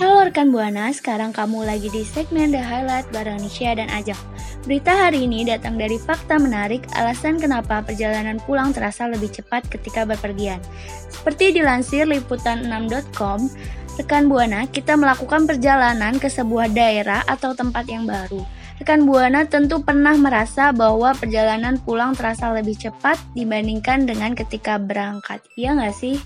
Halo rekan Buana, sekarang kamu lagi di segmen The Highlight bareng Nisha dan Ajak. Berita hari ini datang dari fakta menarik alasan kenapa perjalanan pulang terasa lebih cepat ketika berpergian. Seperti dilansir liputan6.com, rekan Buana kita melakukan perjalanan ke sebuah daerah atau tempat yang baru. Rekan Buana tentu pernah merasa bahwa perjalanan pulang terasa lebih cepat dibandingkan dengan ketika berangkat. Iya nggak sih?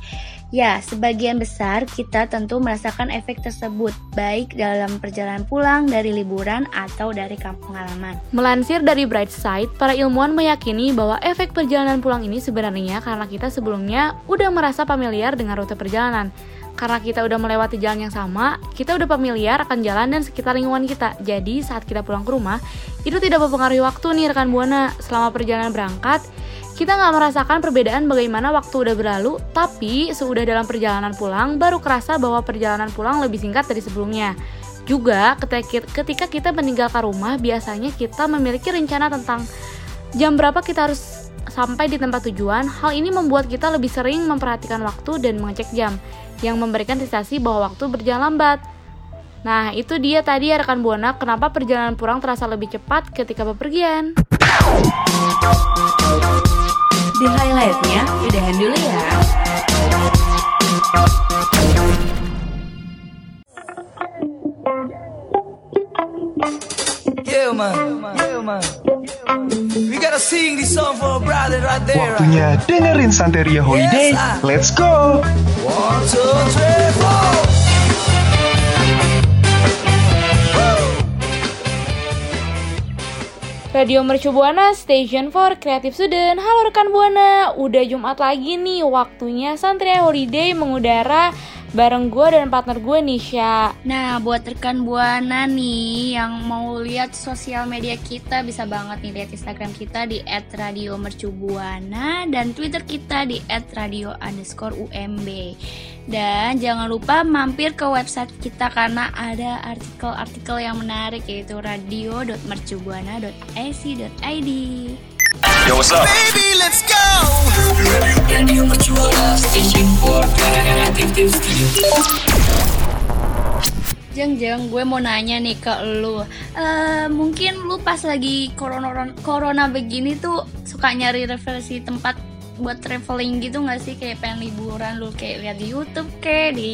Ya, sebagian besar kita tentu merasakan efek tersebut, baik dalam perjalanan pulang dari liburan atau dari kampung halaman. Melansir dari Brightside, para ilmuwan meyakini bahwa efek perjalanan pulang ini sebenarnya karena kita sebelumnya udah merasa familiar dengan rute perjalanan. Karena kita udah melewati jalan yang sama, kita udah familiar akan jalan dan sekitar lingkungan kita. Jadi saat kita pulang ke rumah, itu tidak mempengaruhi waktu nih rekan Buana. Selama perjalanan berangkat, kita nggak merasakan perbedaan bagaimana waktu udah berlalu, tapi sudah dalam perjalanan pulang, baru kerasa bahwa perjalanan pulang lebih singkat dari sebelumnya. Juga ketika kita meninggalkan rumah, biasanya kita memiliki rencana tentang jam berapa kita harus sampai di tempat tujuan. Hal ini membuat kita lebih sering memperhatikan waktu dan mengecek jam, yang memberikan sensasi bahwa waktu berjalan lambat. Nah, itu dia tadi ya rekan Buana, kenapa perjalanan pulang terasa lebih cepat ketika bepergian. Di highlightnya, udahan dulu ya. Yeah, man. Yeah, man. We gotta sing this song for a brother right there. Waktunya dengerin Santeria Holiday. Yes, ah. Let's go! One, two, three, four. Radio Mercu Buana, Station for Creative Student. Halo rekan Buana, udah Jumat lagi nih, waktunya Santria Holiday mengudara bareng gue dan partner gue Nisha. Nah, buat rekan Buana nih yang mau lihat sosial media kita bisa banget nih lihat Instagram kita di @radiomercubuana dan Twitter kita di @radio_umb. Dan jangan lupa mampir ke website kita karena ada artikel-artikel yang menarik yaitu radio.mercubuana.ac.id. Yo, what's up? Baby, let's go. Jeng jeng, gue mau nanya nih ke lu. Eh, mungkin lu pas lagi corona corona begini tuh suka nyari referensi tempat buat traveling gitu nggak sih kayak pengen liburan lu kayak lihat di YouTube kayak di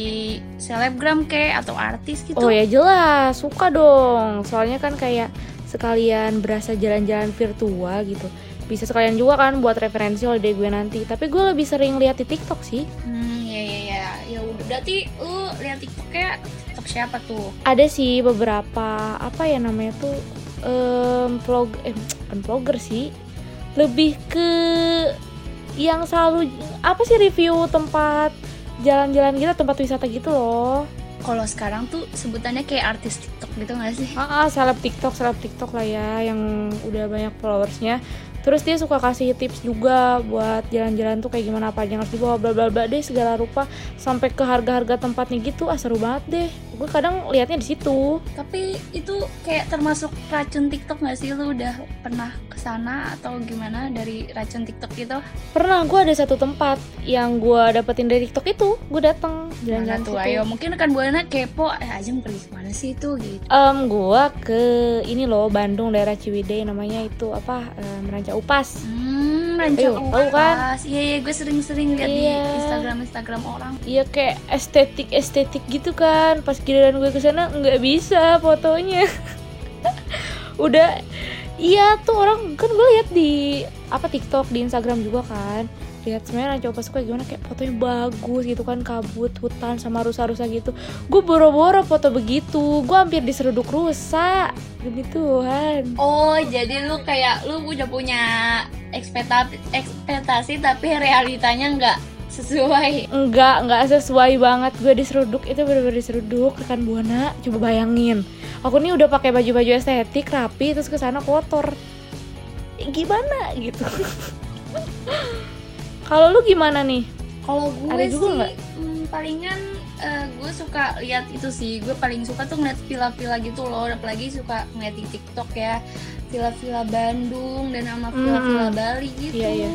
selebgram kayak atau artis gitu. Oh ya jelas, suka dong. Soalnya kan kayak sekalian berasa jalan-jalan virtual gitu. Bisa sekalian juga kan buat referensi holiday gue nanti. Tapi gue lebih sering lihat di TikTok sih. Hmm, ya ya ya. Ya udah berarti lu lihat TikToknya TikTok siapa tuh? Ada sih beberapa apa ya namanya tuh em, vlog eh bukan vlogger sih. Lebih ke yang selalu apa sih review tempat jalan-jalan gitu, tempat wisata gitu loh. Kalau sekarang tuh sebutannya kayak artis TikTok gitu gak sih? Ah, ah, seleb TikTok, seleb TikTok lah ya yang udah banyak followersnya. Terus dia suka kasih tips juga buat jalan-jalan tuh kayak gimana apa aja yang harus dibawa bla bla bla deh segala rupa sampai ke harga-harga tempatnya gitu ah seru banget deh. Gue kadang liatnya di situ. Tapi itu kayak termasuk racun TikTok gak sih? Lu udah pernah ke sana atau gimana dari racun TikTok itu? Pernah gue ada satu tempat yang gue dapetin dari TikTok itu, gue datang jalan-jalan tuh? Ayo, mungkin rekan buana kepo. Eh, aja pergi ke mana sih itu gitu? Em, gua ke ini loh Bandung daerah Ciwidey namanya itu apa em, Ranca Upas. Hmm, ranca Ayo, tahu kan? Iya, iya, gue sering-sering lihat di Iya. Instagram Instagram orang. Iya kayak estetik estetik gitu kan. Pas giliran gue ke sana nggak bisa fotonya. Udah iya tuh orang kan gue lihat di apa TikTok di Instagram juga kan. Lihat sebenarnya Ranca Upas kayak gimana kayak fotonya bagus gitu kan kabut hutan sama rusa-rusa gitu. Gue boro-boro foto begitu. Gue hampir diseruduk rusa. Demi Tuhan. Oh, jadi lu kayak lu udah punya ekspektasi ekspektasi tapi realitanya nggak sesuai. Enggak, enggak sesuai banget gue diseruduk itu bener-bener diseruduk rekan buana. Coba bayangin, aku nih udah pakai baju-baju estetik rapi terus ke sana kotor. Gimana gitu? Kalau lu gimana nih? Kalau gue Ada juga sih hmm, palingan eh, gue suka lihat itu sih. Gue paling suka tuh ngeliat villa-villa gitu loh. Apalagi suka ngeliat di TikTok ya. Villa-villa Bandung dan sama villa-villa Bali gitu. Iya, iya.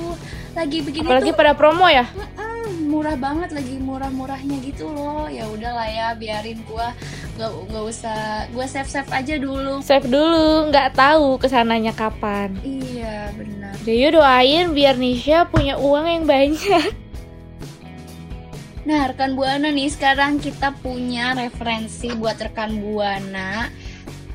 Lagi begini Apalagi tuh pada promo ya? mm, murah banget lagi murah-murahnya gitu loh. Ya udahlah ya, biarin gue nggak nggak usah gue save save aja dulu. Save dulu, nggak tahu ke sananya kapan. Iya benar. Jadi doain biar Nisha punya uang yang banyak. Nah, rekan Buana nih sekarang kita punya referensi buat rekan Buana.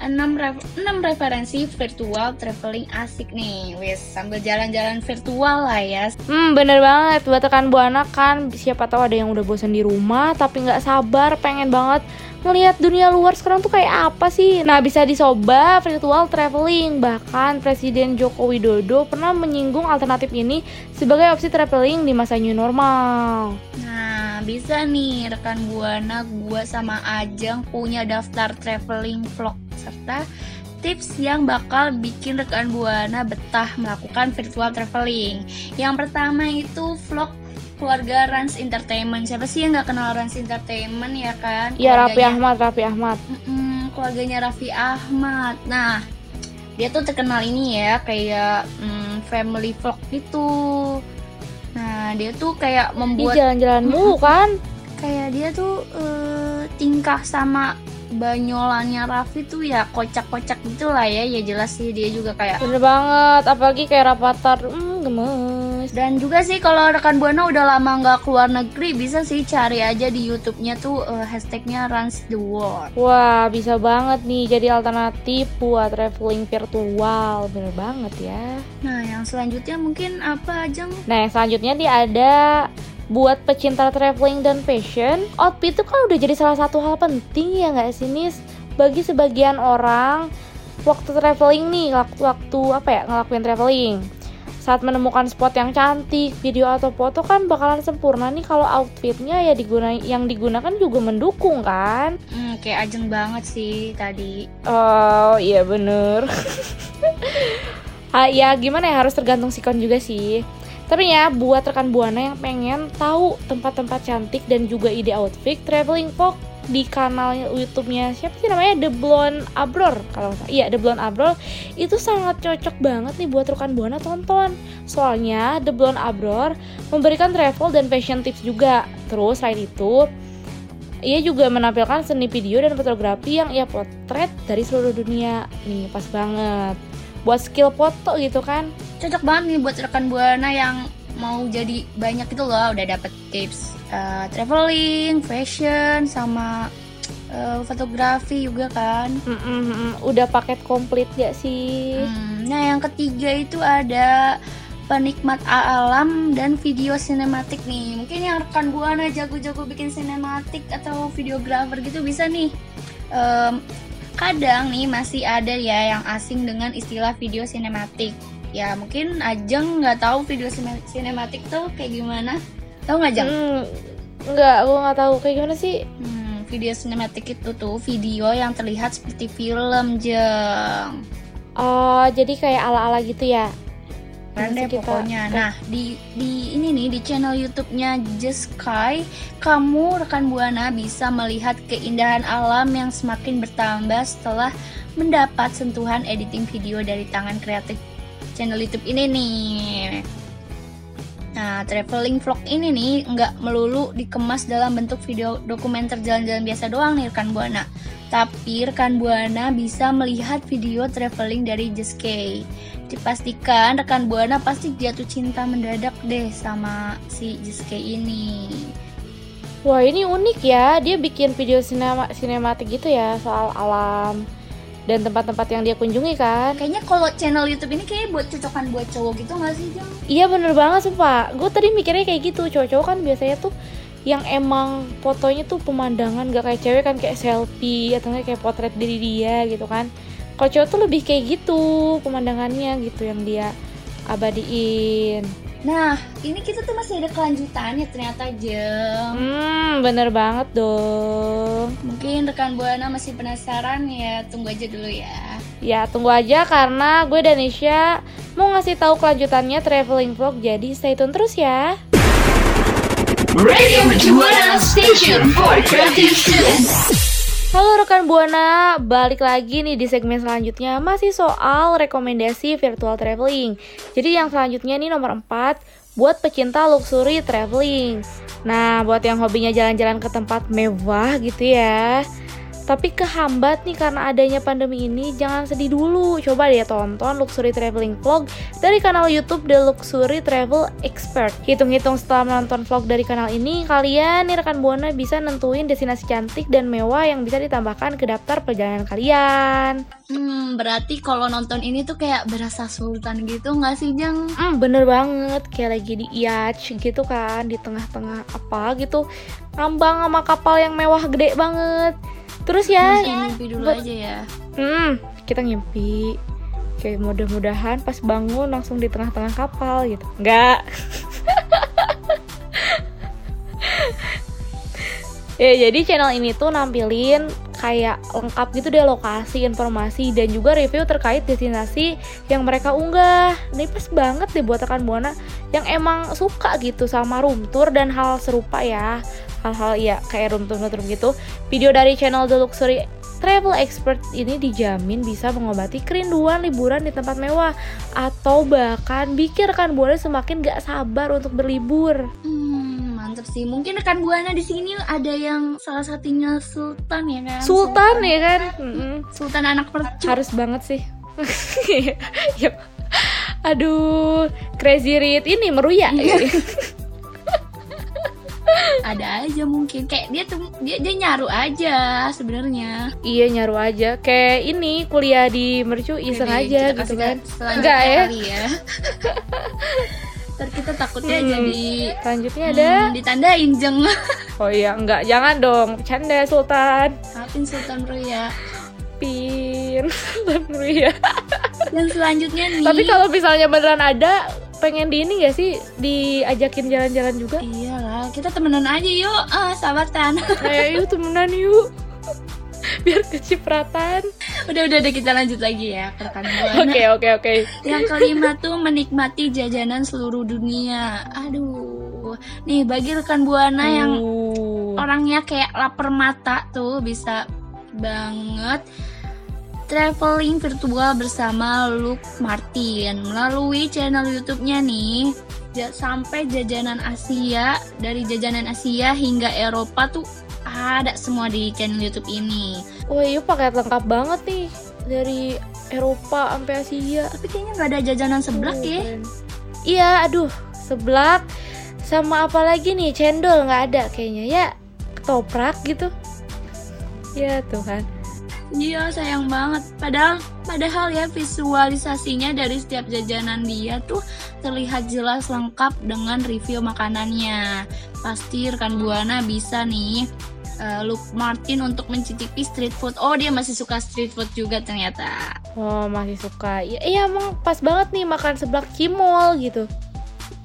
6, re- 6 referensi virtual traveling asik nih. Wes, sambil jalan-jalan virtual lah ya. Hmm bener banget buat rekan buana kan siapa tahu ada yang udah bosan di rumah tapi nggak sabar pengen banget ngelihat dunia luar sekarang tuh kayak apa sih. Nah bisa dicoba virtual traveling bahkan Presiden Joko Widodo pernah menyinggung alternatif ini sebagai opsi traveling di masa new normal. Nah, bisa nih rekan Buana, gua sama Ajeng punya daftar traveling vlog serta tips yang bakal bikin rekan Buana betah melakukan virtual traveling. Yang pertama itu vlog keluarga Rans Entertainment. Siapa sih yang nggak kenal Rans Entertainment ya kan? Ya Raffi Ahmad, Raffi Ahmad. Mm-mm, keluarganya Raffi Ahmad. Nah, dia tuh terkenal ini ya kayak mm, family vlog gitu. Nah, dia tuh kayak membuat jalan-jalan mulu kan? kayak dia tuh eh, tingkah sama banyolannya Raffi tuh ya kocak-kocak gitu lah ya. Ya jelas sih dia juga kayak Bener banget, apalagi kayak Rapatar, hmm gemes. Dan juga sih kalau rekan buana udah lama nggak keluar negeri bisa sih cari aja di YouTube-nya tuh eh, hashtagnya runs the world. Wah, bisa banget nih jadi alternatif buat traveling virtual. Bener banget ya. Nah, yang selanjutnya mungkin apa aja? Nah, yang selanjutnya nih ada buat pecinta traveling dan fashion. Outfit itu kan udah jadi salah satu hal penting ya nggak sih, Nis? Bagi sebagian orang, waktu traveling nih, waktu, waktu apa ya, ngelakuin traveling. Saat menemukan spot yang cantik, video atau foto kan bakalan sempurna nih kalau outfitnya ya diguna yang digunakan juga mendukung kan? Hmm, kayak ajeng banget sih tadi. Oh iya bener ah, Ya gimana ya harus tergantung sikon juga sih Tapi ya buat rekan Buana yang pengen tahu tempat-tempat cantik dan juga ide outfit traveling vlog di kanal YouTube-nya siapa sih namanya The Blonde Abror kalau nggak iya The Blonde Abror itu sangat cocok banget nih buat rekan buana tonton soalnya The Blonde Abror memberikan travel dan fashion tips juga terus selain itu ia juga menampilkan seni video dan fotografi yang ia potret dari seluruh dunia. Nih, pas banget. Buat skill foto gitu kan. Cocok banget nih buat rekan buana yang mau jadi banyak itu loh, udah dapet tips eh, traveling, fashion, sama eh, fotografi juga kan. Mm-mm, udah paket komplit gak sih? Hmm, nah yang ketiga itu ada penikmat alam dan video sinematik nih. Mungkin yang rekan buana jago-jago bikin sinematik atau videografer gitu bisa nih. Em, kadang nih masih ada ya yang asing dengan istilah video sinematik. Ya mungkin Ajeng nggak tahu video sine- sinematik tuh kayak gimana? Tahu nggak Jeng? Hmm, enggak, gue nggak tahu kayak gimana sih. Hmm, video sinematik itu tuh video yang terlihat seperti film Jeng. Oh, jadi kayak ala-ala gitu ya. Keren deh Masih kita- pokoknya. Nah, di di ini nih di channel YouTube-nya Just Sky, kamu rekan Buana bisa melihat keindahan alam yang semakin bertambah setelah mendapat sentuhan editing video dari tangan kreatif channel YouTube ini nih. Nah, traveling vlog ini nih nggak melulu dikemas dalam bentuk video dokumenter jalan-jalan biasa doang nih rekan Buana. Tapi rekan Buana bisa melihat video traveling dari Jeske. Dipastikan rekan Buana pasti jatuh cinta mendadak deh sama si Jeske ini. Wah ini unik ya, dia bikin video sinema sinematik gitu ya soal alam dan tempat-tempat yang dia kunjungi kan. Kayaknya kalau channel YouTube ini kayak buat cocokan buat cowok gitu nggak sih, Jang? Iya bener banget sumpah, gue tadi mikirnya kayak gitu, cowok-cowok kan biasanya tuh yang emang fotonya tuh pemandangan gak kayak cewek kan kayak selfie atau kayak potret diri dia gitu kan kalau cowok tuh lebih kayak gitu pemandangannya gitu yang dia abadiin Nah, ini kita tuh masih ada kelanjutannya ternyata, Jeng. hmm bener banget dong Mungkin rekan Buana masih penasaran ya, tunggu aja dulu ya. ya tunggu aja karena gue Danisha mau ngasih tahu kelanjutannya traveling vlog jadi stay tune terus ya Radio Mercubuana Station for Creative Students. Halo rekan Buana, balik lagi nih di segmen selanjutnya masih soal rekomendasi virtual traveling. Jadi yang selanjutnya nih nomor 4 buat pecinta luxury traveling. Nah, buat yang hobinya jalan-jalan ke tempat mewah gitu ya. Tapi kehambat nih karena adanya pandemi ini, jangan sedih dulu. Coba deh tonton luxury traveling vlog dari kanal YouTube The Luxury Travel Expert. Hitung-hitung setelah menonton vlog dari kanal ini, kalian nih rekan Buana bisa nentuin destinasi cantik dan mewah yang bisa ditambahkan ke daftar perjalanan kalian. Hmm, berarti kalau nonton ini tuh kayak berasa sultan gitu nggak sih, Jeng? Hmm, bener banget kayak lagi di yacht gitu kan di tengah-tengah apa gitu ngambang sama kapal yang mewah gede banget terus ya mimpi dulu buat- aja ya. hmm kita ngimpi kayak mudah-mudahan pas bangun langsung di tengah-tengah kapal gitu enggak ya jadi channel ini tuh nampilin kayak lengkap gitu deh lokasi, informasi dan juga review terkait destinasi yang mereka unggah. Ini pas banget deh buat rekan buana yang emang suka gitu sama room tour dan hal serupa ya. Hal-hal ya kayak room tour room gitu. Video dari channel The Luxury Travel Expert ini dijamin bisa mengobati kerinduan liburan di tempat mewah atau bahkan bikin rekan buana semakin gak sabar untuk berlibur. Hmm, mantep sih. Mungkin rekan buana di sini ada yang salah satunya Sultan ya kan? Sultan ya kan? Mm-mm. Sultan anak percu. harus banget sih Yap. aduh crazy rich ini meruya ada aja mungkin kayak dia tuh dia dia nyaru aja sebenarnya. iya nyaru aja kayak ini kuliah di mercu iseng aja gitu kan enggak ya ya. Ntar kita takutnya Hmm. jadi selanjutnya ada hmm, ditandain jeng. oh iya enggak jangan dong canda sultan Maafin Sultan Roya. pin sultan meruya Dan selanjutnya nih. tapi kalau misalnya beneran ada pengen di ini gak sih diajakin jalan-jalan juga iyalah kita temenan aja yuk. Ah, sahabatan. kayak yuk temenan yuk biar kecipratan udah udah udah kita lanjut lagi ya ke rekan buana. oke oke oke Yang kelima tuh menikmati jajanan seluruh dunia. Aduh. Nih bagi rekan buana yang Uh. orangnya kayak lapar mata tuh bisa banget traveling virtual bersama Luke Martin melalui channel YouTube-nya nih sampai jajanan Asia dari jajanan Asia hingga Eropa tuh ada semua di channel YouTube ini. Wah iya paket lengkap banget nih dari Eropa sampai Asia. Tapi kayaknya nggak ada jajanan seblak Oh, ya. keren. Iya, aduh, seblak sama apa lagi nih cendol nggak ada kayaknya ya ketoprak gitu. Ya Tuhan. Iya sayang banget. Padahal padahal ya visualisasinya dari setiap jajanan dia tuh terlihat jelas lengkap dengan review makanannya. Pasti rekan buana bisa nih eh, Luke Martin untuk mencicipi street food. Oh dia masih suka street food juga ternyata. Oh masih suka. Iya, iya emang pas banget nih makan seblak cimol gitu.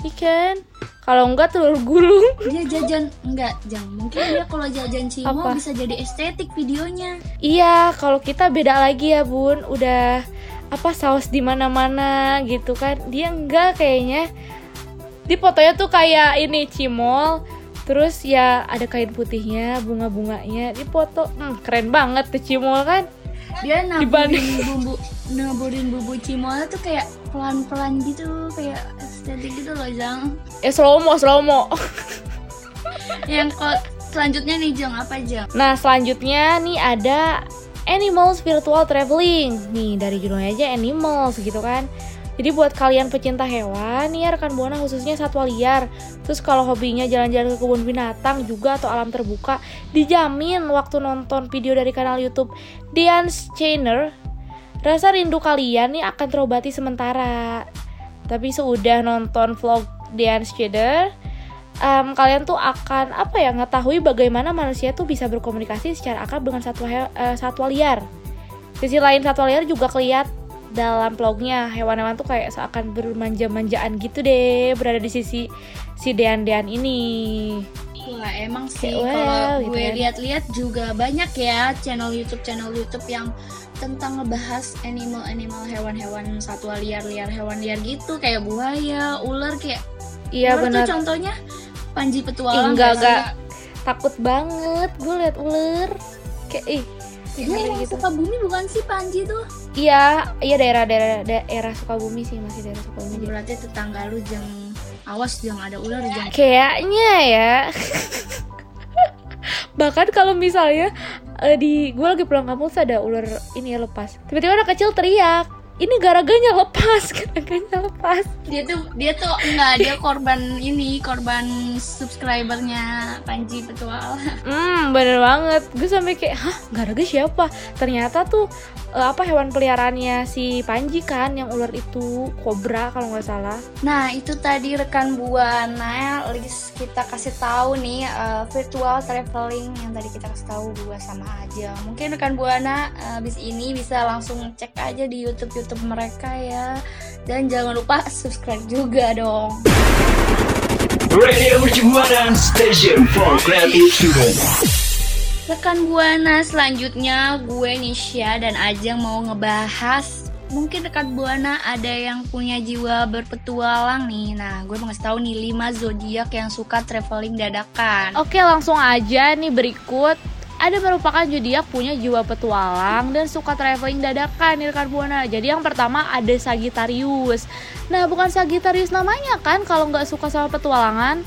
Ikan. Kalau enggak telur gulung. Dia jajan enggak jang. Mungkin dia kalau jajan cimol Apa? bisa jadi estetik videonya. Iya, kalau kita beda lagi ya bun. Udah apa saus di mana-mana gitu kan. Dia enggak kayaknya. Di fotonya tuh kayak ini cimol. Terus ya ada kain putihnya, bunga-bunganya. Di foto, hmm, keren banget tuh cimol kan. Dia Dibanding- naburin bumbu naburin bumbu cimolnya tuh kayak pelan-pelan gitu kayak estetik gitu loh Jang Eh slow mo, slow mo. yang kok selanjutnya nih Jang apa Jang Nah, selanjutnya nih ada Animals Virtual Traveling. Nih, dari judulnya aja Animals gitu kan. Jadi buat kalian pecinta hewan, nih ya rekan Buana khususnya satwa liar. Terus kalau hobinya jalan-jalan ke kebun binatang juga atau alam terbuka, dijamin waktu nonton video dari kanal YouTube Dance Channel, rasa rindu kalian nih akan terobati sementara. Tapi sudah nonton vlog Dance Channel, em, kalian tuh akan apa ya ngetahui bagaimana manusia tuh bisa berkomunikasi secara akrab dengan satwa eh, satwa liar. Sisi lain satwa liar juga keliat dalam vlognya hewan-hewan tuh kayak seakan bermanja-manjaan gitu deh berada di sisi si Dean-Dean ini. Wah emang sih Kayak wow, kalau gitu gue kan. lihat-lihat juga banyak ya channel YouTube channel YouTube yang tentang ngebahas animal-animal hewan-hewan satwa liar-liar hewan liar gitu kayak buaya, ular kayak Iya ular benar. tuh contohnya panji petualang enggak gak enggak takut banget gue liat ular kayak ih Dia emang gitu. suka bumi bukan sih panji tuh? iya iya daerah daerah daerah Sukabumi sih masih daerah Sukabumi. Berarti tetangga lu jangan awas jangan ada ular jangan kayaknya ya. Bahkan kalau misalnya eh, di gue lagi pulang kampung terus ada ular ini ya lepas. Tiba-tiba anak kecil teriak ini garaganya lepas garaganya lepas. Dia tuh dia tuh enggak dia korban ini korban subscribernya Panji Petualang. Hmm bener banget. Gue sampai kayak hah garaga siapa? Ternyata tuh eh, apa hewan peliharaannya si Panji kan yang ular itu kobra kalau nggak salah. Nah itu tadi rekan buana list kita kasih tahu nih eh, virtual traveling yang tadi kita kasih tahu gua sama aja. Mungkin rekan buana eh, abis ini bisa langsung cek aja di YouTube YouTube mereka ya. Dan jangan lupa subscribe juga dong. Radio Mercubuana Station for Creative Student. Rekan buana selanjutnya gue Nisha dan Ajeng mau ngebahas mungkin rekan buana ada yang punya jiwa berpetualang nih. Nah, gue mau ngasih tahu nih 5 zodiak yang suka traveling dadakan. Oke langsung aja nih berikut ada merupakan zodiak punya jiwa petualang dan suka traveling dadakan nih rekan buana. Jadi yang pertama ada Sagittarius. Nah bukan Sagittarius namanya kan kalau nggak suka sama petualangan.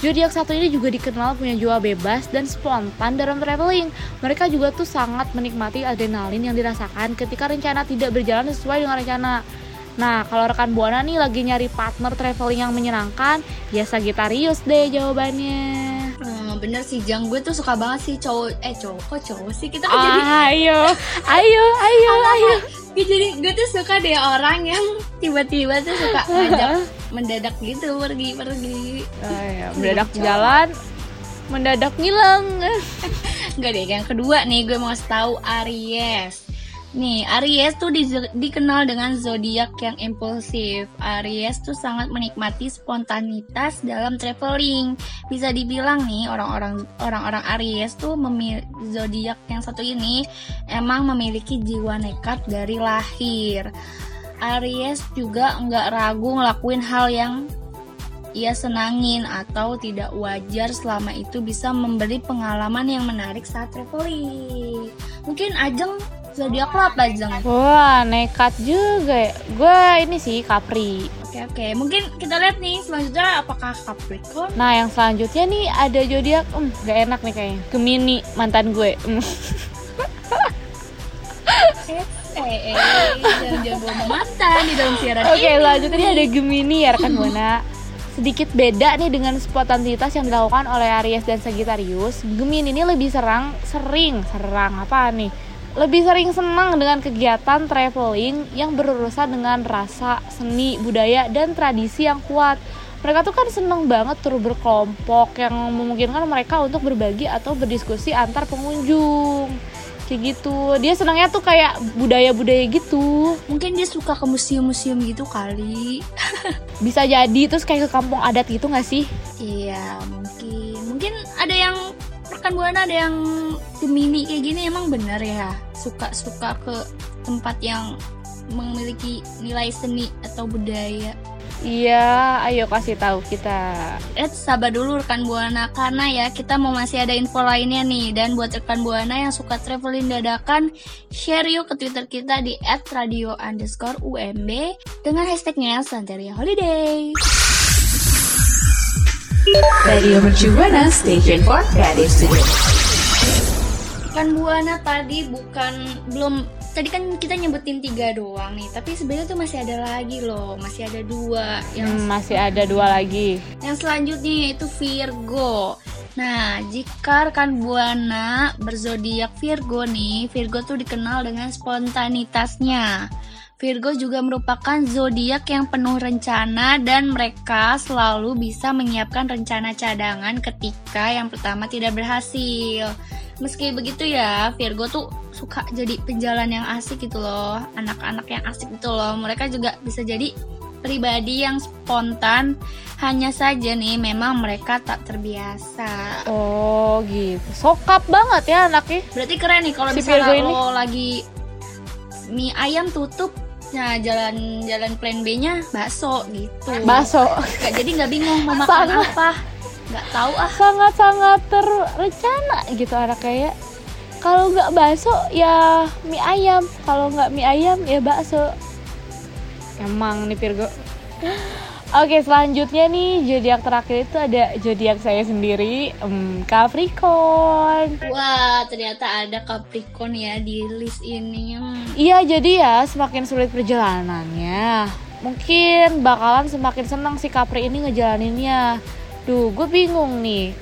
Zodiak satu ini juga dikenal punya jiwa bebas dan spontan dalam traveling. Mereka juga tuh sangat menikmati adrenalin yang dirasakan ketika rencana tidak berjalan sesuai dengan rencana. Nah, kalau rekan Buana nih lagi nyari partner traveling yang menyenangkan, ya Sagittarius deh jawabannya. Bener sih Jang, gue tuh suka banget sih cowok eh cowok kok cowok sih kita kan jadi Ayo, ayo, ayo, ayo. gue jadi gue tuh suka deh orang yang tiba-tiba tuh suka ngajak mendadak gitu pergi-pergi. Ayo, mendadak jalan, mendadak ngilang. Enggak deh, yang kedua nih gue mau tahu Aries. Nih, Aries tuh di- dikenal dengan zodiak yang impulsif. Aries tuh sangat menikmati spontanitas dalam traveling. Bisa dibilang nih orang-orang orang-orang Aries tuh memilih zodiak yang satu ini emang memiliki jiwa nekat dari lahir. Aries juga nggak ragu ngelakuin hal yang ia senangin atau tidak wajar selama itu bisa memberi pengalaman yang menarik saat traveling. Mungkin Ajeng zodiak lo apa Ajeng? Wah, nekat juga ya. Gue ini sih Capri. Oke oke, mungkin kita lihat nih selanjutnya apakah Capricorn? Nah, yang selanjutnya nih ada zodiak, hmm, gak enak nih kayaknya. Gemini mantan gue. Hmm. Eh, eh, eh jangan jangan bawa mantan di dalam siaran Oke, ini. selanjutnya ini ada Gemini ya rekan Buana. Sedikit beda nih dengan spontanitas yang dilakukan oleh Aries dan Sagittarius. Gemini ini lebih serang, sering, serang apa nih? Lebih sering senang dengan kegiatan traveling yang berurusan dengan rasa, seni, budaya, dan tradisi yang kuat. Mereka tuh kan seneng banget tur berkelompok yang memungkinkan mereka untuk berbagi atau berdiskusi antar pengunjung. Kayak gitu. Dia senangnya tuh kayak budaya-budaya gitu. Mungkin dia suka ke museum-museum gitu kali. bisa jadi terus kayak ke kampung adat gitu nggak sih Iya, mungkin. Mungkin ada yang rekan buana ada yang Gemini kayak gini emang bener ya. Suka-suka ke tempat yang memiliki nilai seni atau budaya. Iya, ayo kasih tahu kita. Eh, sabar dulu rekan Buana karena ya kita mau masih ada info lainnya nih dan buat rekan Buana yang suka traveling dadakan share yuk ke Twitter kita di @radio underscore UMB dengan hashtagnya Santeria Holiday. Radio Mercu Buana Station for Creative Studio. Rekan Buana tadi bukan belum tadi kan kita nyebutin tiga doang nih tapi sebenarnya tuh masih ada lagi loh masih ada dua yang Hmm, masih ada dua lagi. Yang selanjutnya yaitu Virgo. Nah, jika rekan Buana berzodiak Virgo nih, Virgo tuh dikenal dengan spontanitasnya. Virgo juga merupakan zodiak yang penuh rencana dan mereka selalu bisa menyiapkan rencana cadangan ketika yang pertama tidak berhasil. Meski begitu ya, Virgo tuh suka jadi pejalan yang asik gitu loh, anak-anak yang asik gitu loh. Mereka juga bisa jadi pribadi yang spontan hanya saja nih memang mereka tak terbiasa Oh, gitu. Sokap banget ya anaknya. berarti keren nih kalau Si misalnya Virgo ini. lo lagi mie ayam tutup nah jalan jalan plan B nya bakso gitu. Nggak- jadi nggak bingung mau makan Sangat. apa nggak tahu ah Sangat-sangat terencana gitu anaknya ya. Kalau nggak bakso ya mie ayam. Kalau nggak mie ayam ya bakso. Emang nih Virgo. Oke selanjutnya nih zodiak terakhir itu ada zodiak saya sendiri, em, Capricorn. wah ternyata ada Capricorn ya di list ini. Iya jadi ya semakin sulit perjalanannya Mungkin bakalan semakin senang si Capri ini ngejalaninnya Duh gue bingung nih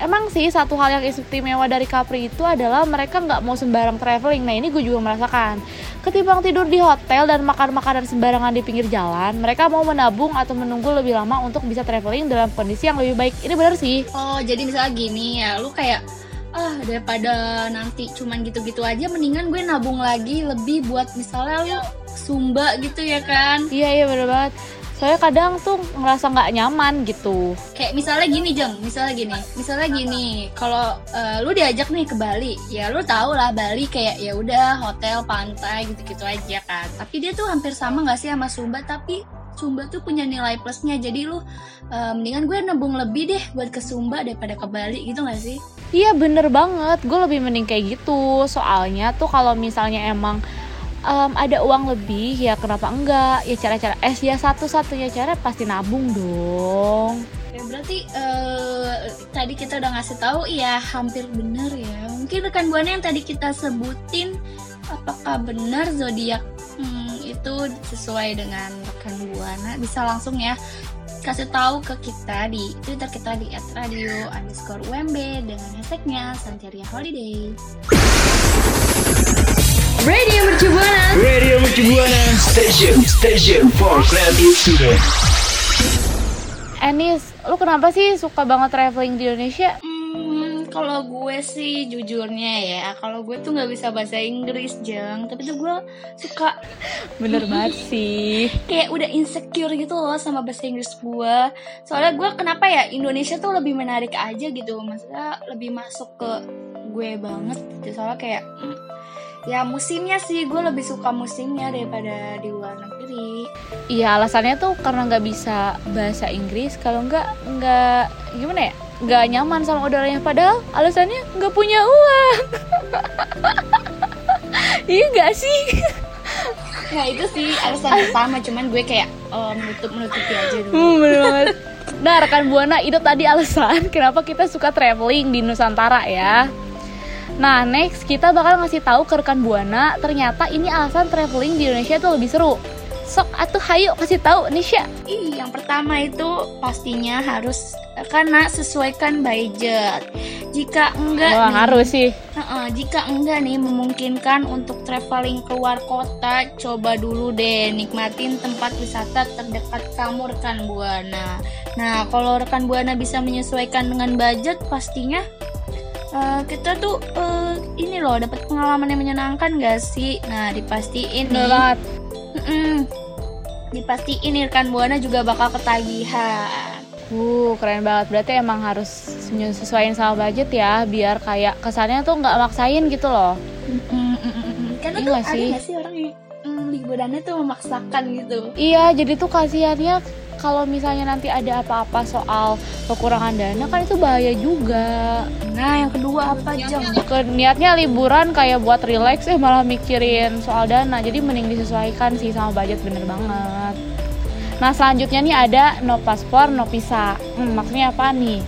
Emang sih satu hal yang istimewa dari Capri itu adalah mereka nggak mau sembarang traveling Nah ini gue juga merasakan Ketimbang tidur di hotel dan makan makanan sembarangan di pinggir jalan Mereka mau menabung atau menunggu lebih lama untuk bisa traveling dalam kondisi yang lebih baik. Ini bener sih. Oh jadi misalnya gini ya lu kayak ah daripada nanti cuman gitu-gitu aja mendingan gue nabung lagi lebih buat misalnya lu sumba gitu ya kan? Iya iya bener banget Soalnya kadang tuh ngerasa nggak nyaman gitu. Kayak misalnya gini jeng. Misalnya gini. Misalnya gini. Kalau eh, lu diajak nih ke Bali ya lu tau lah Bali kayak ya udah hotel pantai gitu-gitu aja kan. Tapi dia tuh hampir sama nggak sih sama Sumba? Tapi Sumba tuh punya nilai plusnya. Jadi lu eh, mendingan gue nabung lebih deh buat ke Sumba daripada ke Bali gitu nggak sih? Iya bener banget, gue lebih mending kayak gitu. Soalnya tuh kalau misalnya emang em, ada uang lebih ya kenapa enggak Ya cara-cara, eh ya satu-satunya cara pasti nabung dong Ya, berarti eh, tadi kita udah ngasih tahu ya hampir bener ya. Mungkin rekan buana yang tadi kita sebutin apakah benar zodiak hmm, itu sesuai dengan rekan buana bisa langsung ya kasih tahu ke kita di Twitter kita di @radio underscore UMB dengan hashtagnya Santeria Holiday. Radio Mercu Buana. Radio Mercu Buana Station Station for Creative Student. Enis, lu kenapa sih suka banget traveling di Indonesia? Hmm, kalau gue sih jujurnya ya, kalau gue tuh nggak bisa bahasa Inggris jeng, tapi tuh gue suka. Bener banget sih. Kayak udah insecure gitu loh sama bahasa Inggris gue. Soalnya gue kenapa ya Indonesia tuh lebih menarik aja gitu. Maksudnya lebih masuk ke gue banget gitu. Soalnya kayak mm, ya musimnya sih gue lebih suka musimnya daripada di luar negeri Iya alasannya tuh karena nggak bisa bahasa Inggris Kalau nggak, nggak, gimana ya? Nggak nyaman sama udaranya Padahal alasannya nggak punya uang Iya nggak sih? nah itu sih alasan pertama cuman gue kayak oh, menutup menutupi aja dulu Hmm, bener banget. Nah, rekan Buana, itu tadi alasan kenapa kita suka traveling di Nusantara ya. Nah, next kita bakal ngasih tahu ke rekan Buana, ternyata ini alasan traveling di Indonesia itu lebih seru. Sok atuh hayu kasih tahu Nisha. Ih, yang pertama itu pastinya harus karena sesuaikan budget. Jika enggak Wah, nih, harus sih. Heeh, jika enggak nih memungkinkan untuk traveling keluar kota, coba dulu deh nikmatin tempat wisata terdekat kamu rekan Buana. Nah, kalau rekan Buana bisa menyesuaikan dengan budget, pastinya eh, kita tuh eh, ini loh dapat pengalaman yang menyenangkan gak sih? Nah, dipastiin nih. banget. Mm-mm. Dipastiin nih rekan Buana juga bakal ketagihan. Uh, keren banget. Berarti emang harus sesuaiin sama budget ya, biar kayak kesannya tuh nggak maksain gitu loh. Mm-mm-mm-mm. Karena Iya tuh ada sih? gak sih orang yang mm, liburannya tuh memaksakan gitu. Iya, jadi tuh kasihannya kalau misalnya nanti ada apa-apa soal kekurangan dana kan itu bahaya juga. Nah, yang kedua apa jam? Ke niatnya liburan kayak buat relax eh malah mikirin soal dana. Jadi mending disesuaikan sih sama budget bener banget. Nah selanjutnya nih ada no paspor no visa. Hmm, maksudnya apa nih?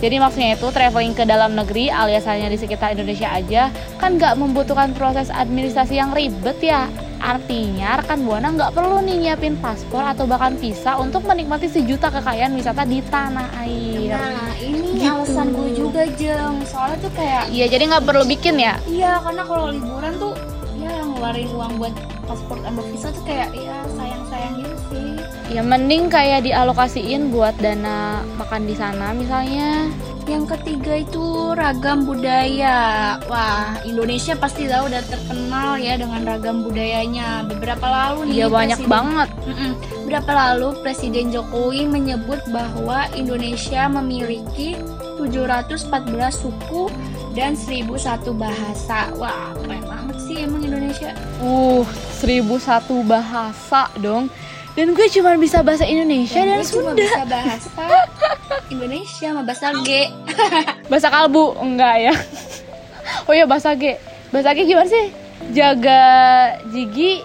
Jadi maksudnya itu traveling ke dalam negeri alias hanya di sekitar Indonesia aja kan nggak membutuhkan proses administrasi yang ribet ya. Artinya rekan buana nggak perlu nih nyiapin paspor atau bahkan visa untuk menikmati sejuta kekayaan wisata di tanah air. Nah, ini Gitu. alasan gue juga jeng. Soalnya tuh kayak Iya jadi nggak perlu bikin ya. Iya, karena kalau liburan tuh ya ngeluarin uang buat paspor sama visa tuh kayak ya sayang-sayang gitu sih. Ya mending kayak dialokasiin buat dana makan di sana misalnya. Yang ketiga itu ragam budaya. Wah, Indonesia pasti tahu udah terkenal ya dengan ragam budayanya. Beberapa lalu nih Iya banyak Presiden- banget. Mm-mm. Berapa lalu Presiden Jokowi menyebut bahwa Indonesia memiliki 714 suku dan 1001 bahasa. Wah, keren banget sih emang Indonesia. Uh, 1001 bahasa dong. Dan gue cuma bisa bahasa Indonesia dan, gue cuma Sunda. bisa bahasa Indonesia sama bahasa G. Bahasa kalbu enggak ya? Oh iya bahasa G. Bahasa G gimana sih? Jaga gigi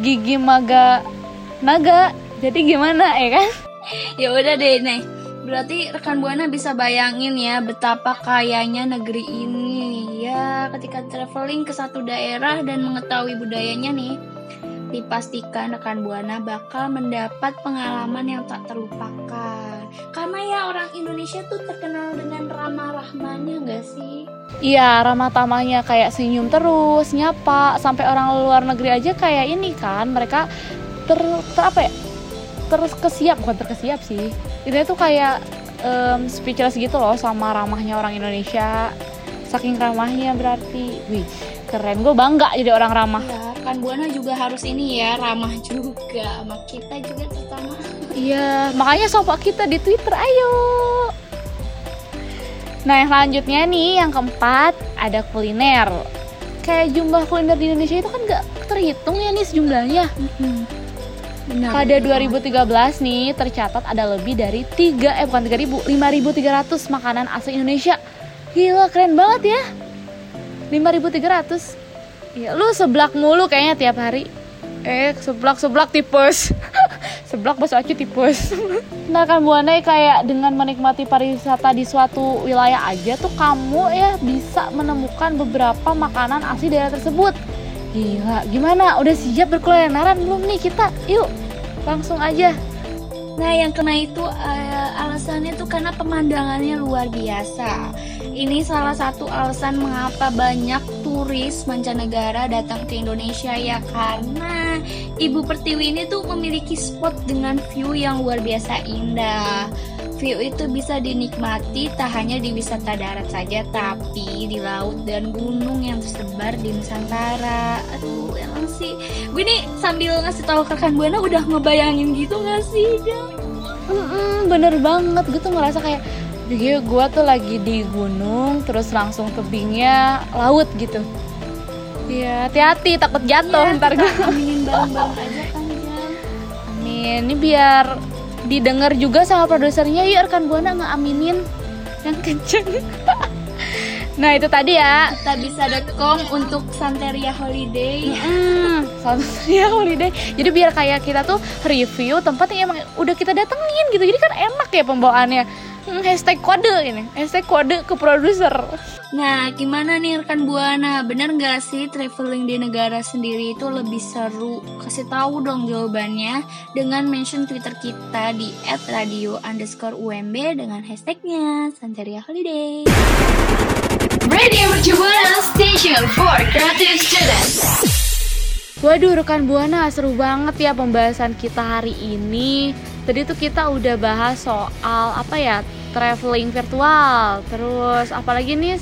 gigi maga naga. Jadi gimana ya kan? ya udah deh nih. Berarti rekan Buana bisa bayangin ya betapa kayanya negeri ini. Ya, ketika traveling ke satu daerah dan mengetahui budayanya nih, dipastikan rekan Buana bakal mendapat pengalaman yang tak terlupakan. Karena ya orang Indonesia tuh terkenal dengan ramah-rahmanya gak sih? Iya, ramah tamahnya kayak senyum terus, nyapa, sampai orang luar negeri aja kayak ini kan, mereka ter, ter apa ya? Terkesiap, bukan terkesiap sih. Itu tuh kayak em, speechless gitu loh sama ramahnya orang Indonesia. Saking ramahnya berarti, wih, keren. Gue bangga jadi orang ramah. Ya, rekan Buana juga harus ini ya, ramah juga sama kita juga. Iya, makanya sopak kita di Twitter, ayo. Nah, yang selanjutnya nih, yang keempat ada kuliner. Kayak jumlah kuliner di Indonesia itu kan nggak terhitung ya nih sejumlahnya. Benar. Pada 2013 nih tercatat ada lebih dari 3 eh bukan 3000, 5300 makanan asli Indonesia. Gila, keren banget ya. 5300. Ya, lu seblak mulu kayaknya tiap hari. Eh, seblak-seblak tipes. seblak bakso aci tipes. nah, kan buana kayak dengan menikmati pariwisata di suatu wilayah aja tuh kamu ya bisa menemukan beberapa makanan asli daerah tersebut. Gila, gimana? Udah siap berkulineran belum nih kita? Yuk, langsung aja. Nah, yang kena itu eh, alasannya tuh karena pemandangannya luar biasa. Ini salah satu alasan mengapa banyak turis mancanegara datang ke Indonesia ya karena Ibu Pertiwi ini tuh memiliki spot dengan view yang luar biasa indah. View itu bisa dinikmati tak hanya di wisata darat saja tapi di laut dan gunung yang tersebar di Nusantara. Aduh, emang sih gue nih sambil ngasih tahu ke rekan Buana udah ngebayangin gitu gak sih, Jang? Mm-mm, bener banget, gue tuh ngerasa kayak Iya, gue tuh lagi di gunung, terus langsung tebingnya laut gitu. Iya, hati-hati takut jatuh Iya, ntar gue. aminin bareng-bareng aja kan. Amin, ini biar didengar juga sama produsernya. Yuk rekan buana ngeaminin yang kenceng. nah itu tadi ya. Kitabisa.com untuk Santeria Holiday. Hmm, Santeria Holiday. Jadi biar kayak kita tuh review tempat yang emang udah kita datengin gitu. Jadi kan enak ya pembawaannya. Hmm, hashtag kode ini, hashtag kode ke produser. Nah, gimana nih rekan Buana? Bener nggak sih traveling di negara sendiri itu lebih seru? Kasih tahu dong jawabannya dengan mention Twitter kita di @radio underscore UMB dengan hashtagnya Santeria Holiday. Radio Mercubuana Station for Creative Students. Waduh rekan Buana seru banget ya pembahasan kita hari ini. Tadi tuh kita udah bahas soal apa ya traveling virtual, terus apalagi nih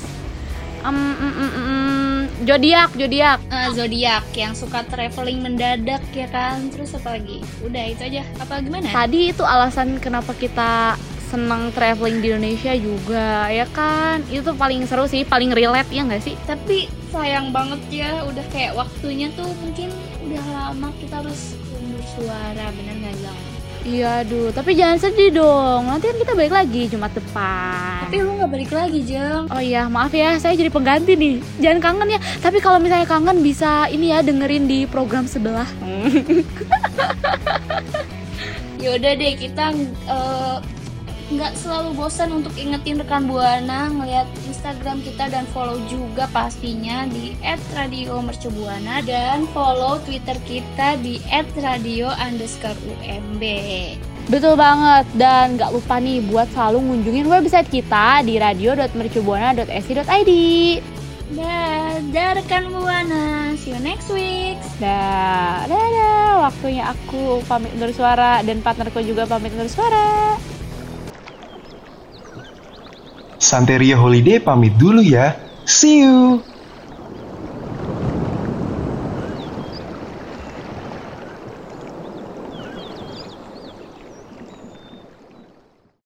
Em, em, em, em, zodiak, zodiak. Eh, zodiak yang suka traveling mendadak ya kan? Terus apa lagi? Udah itu aja. Apa gimana? Tadi itu alasan kenapa kita senang traveling di Indonesia juga ya kan itu paling seru sih paling relate ya nggak sih Tapi sayang banget ya, udah kayak waktunya tuh mungkin udah lama kita harus undur suara, bener nggak? Iya, aduh. Tapi jangan sedih dong. Nanti kan kita balik lagi Jumat depan. Tapi lu nggak balik lagi, Jeng. Oh iya, maaf ya, saya jadi pengganti nih. Jangan kangen ya. Tapi kalau misalnya kangen bisa ini ya dengerin di program sebelah. Yaudah deh, kita nggak selalu bosan untuk ingetin rekan buana ngeliat Instagram kita dan follow juga pastinya di @radiomercubuana dan follow Twitter kita di @radio_umb. Betul banget. Dan gak lupa nih buat selalu ngunjungin website kita di radio.mercubuana.si.id. Dadah rekan buana, see you next week. Dah, dadah. Waktunya aku pamit undur suara dan partnerku juga pamit undur suara. Santeria Holiday pamit dulu ya. See you.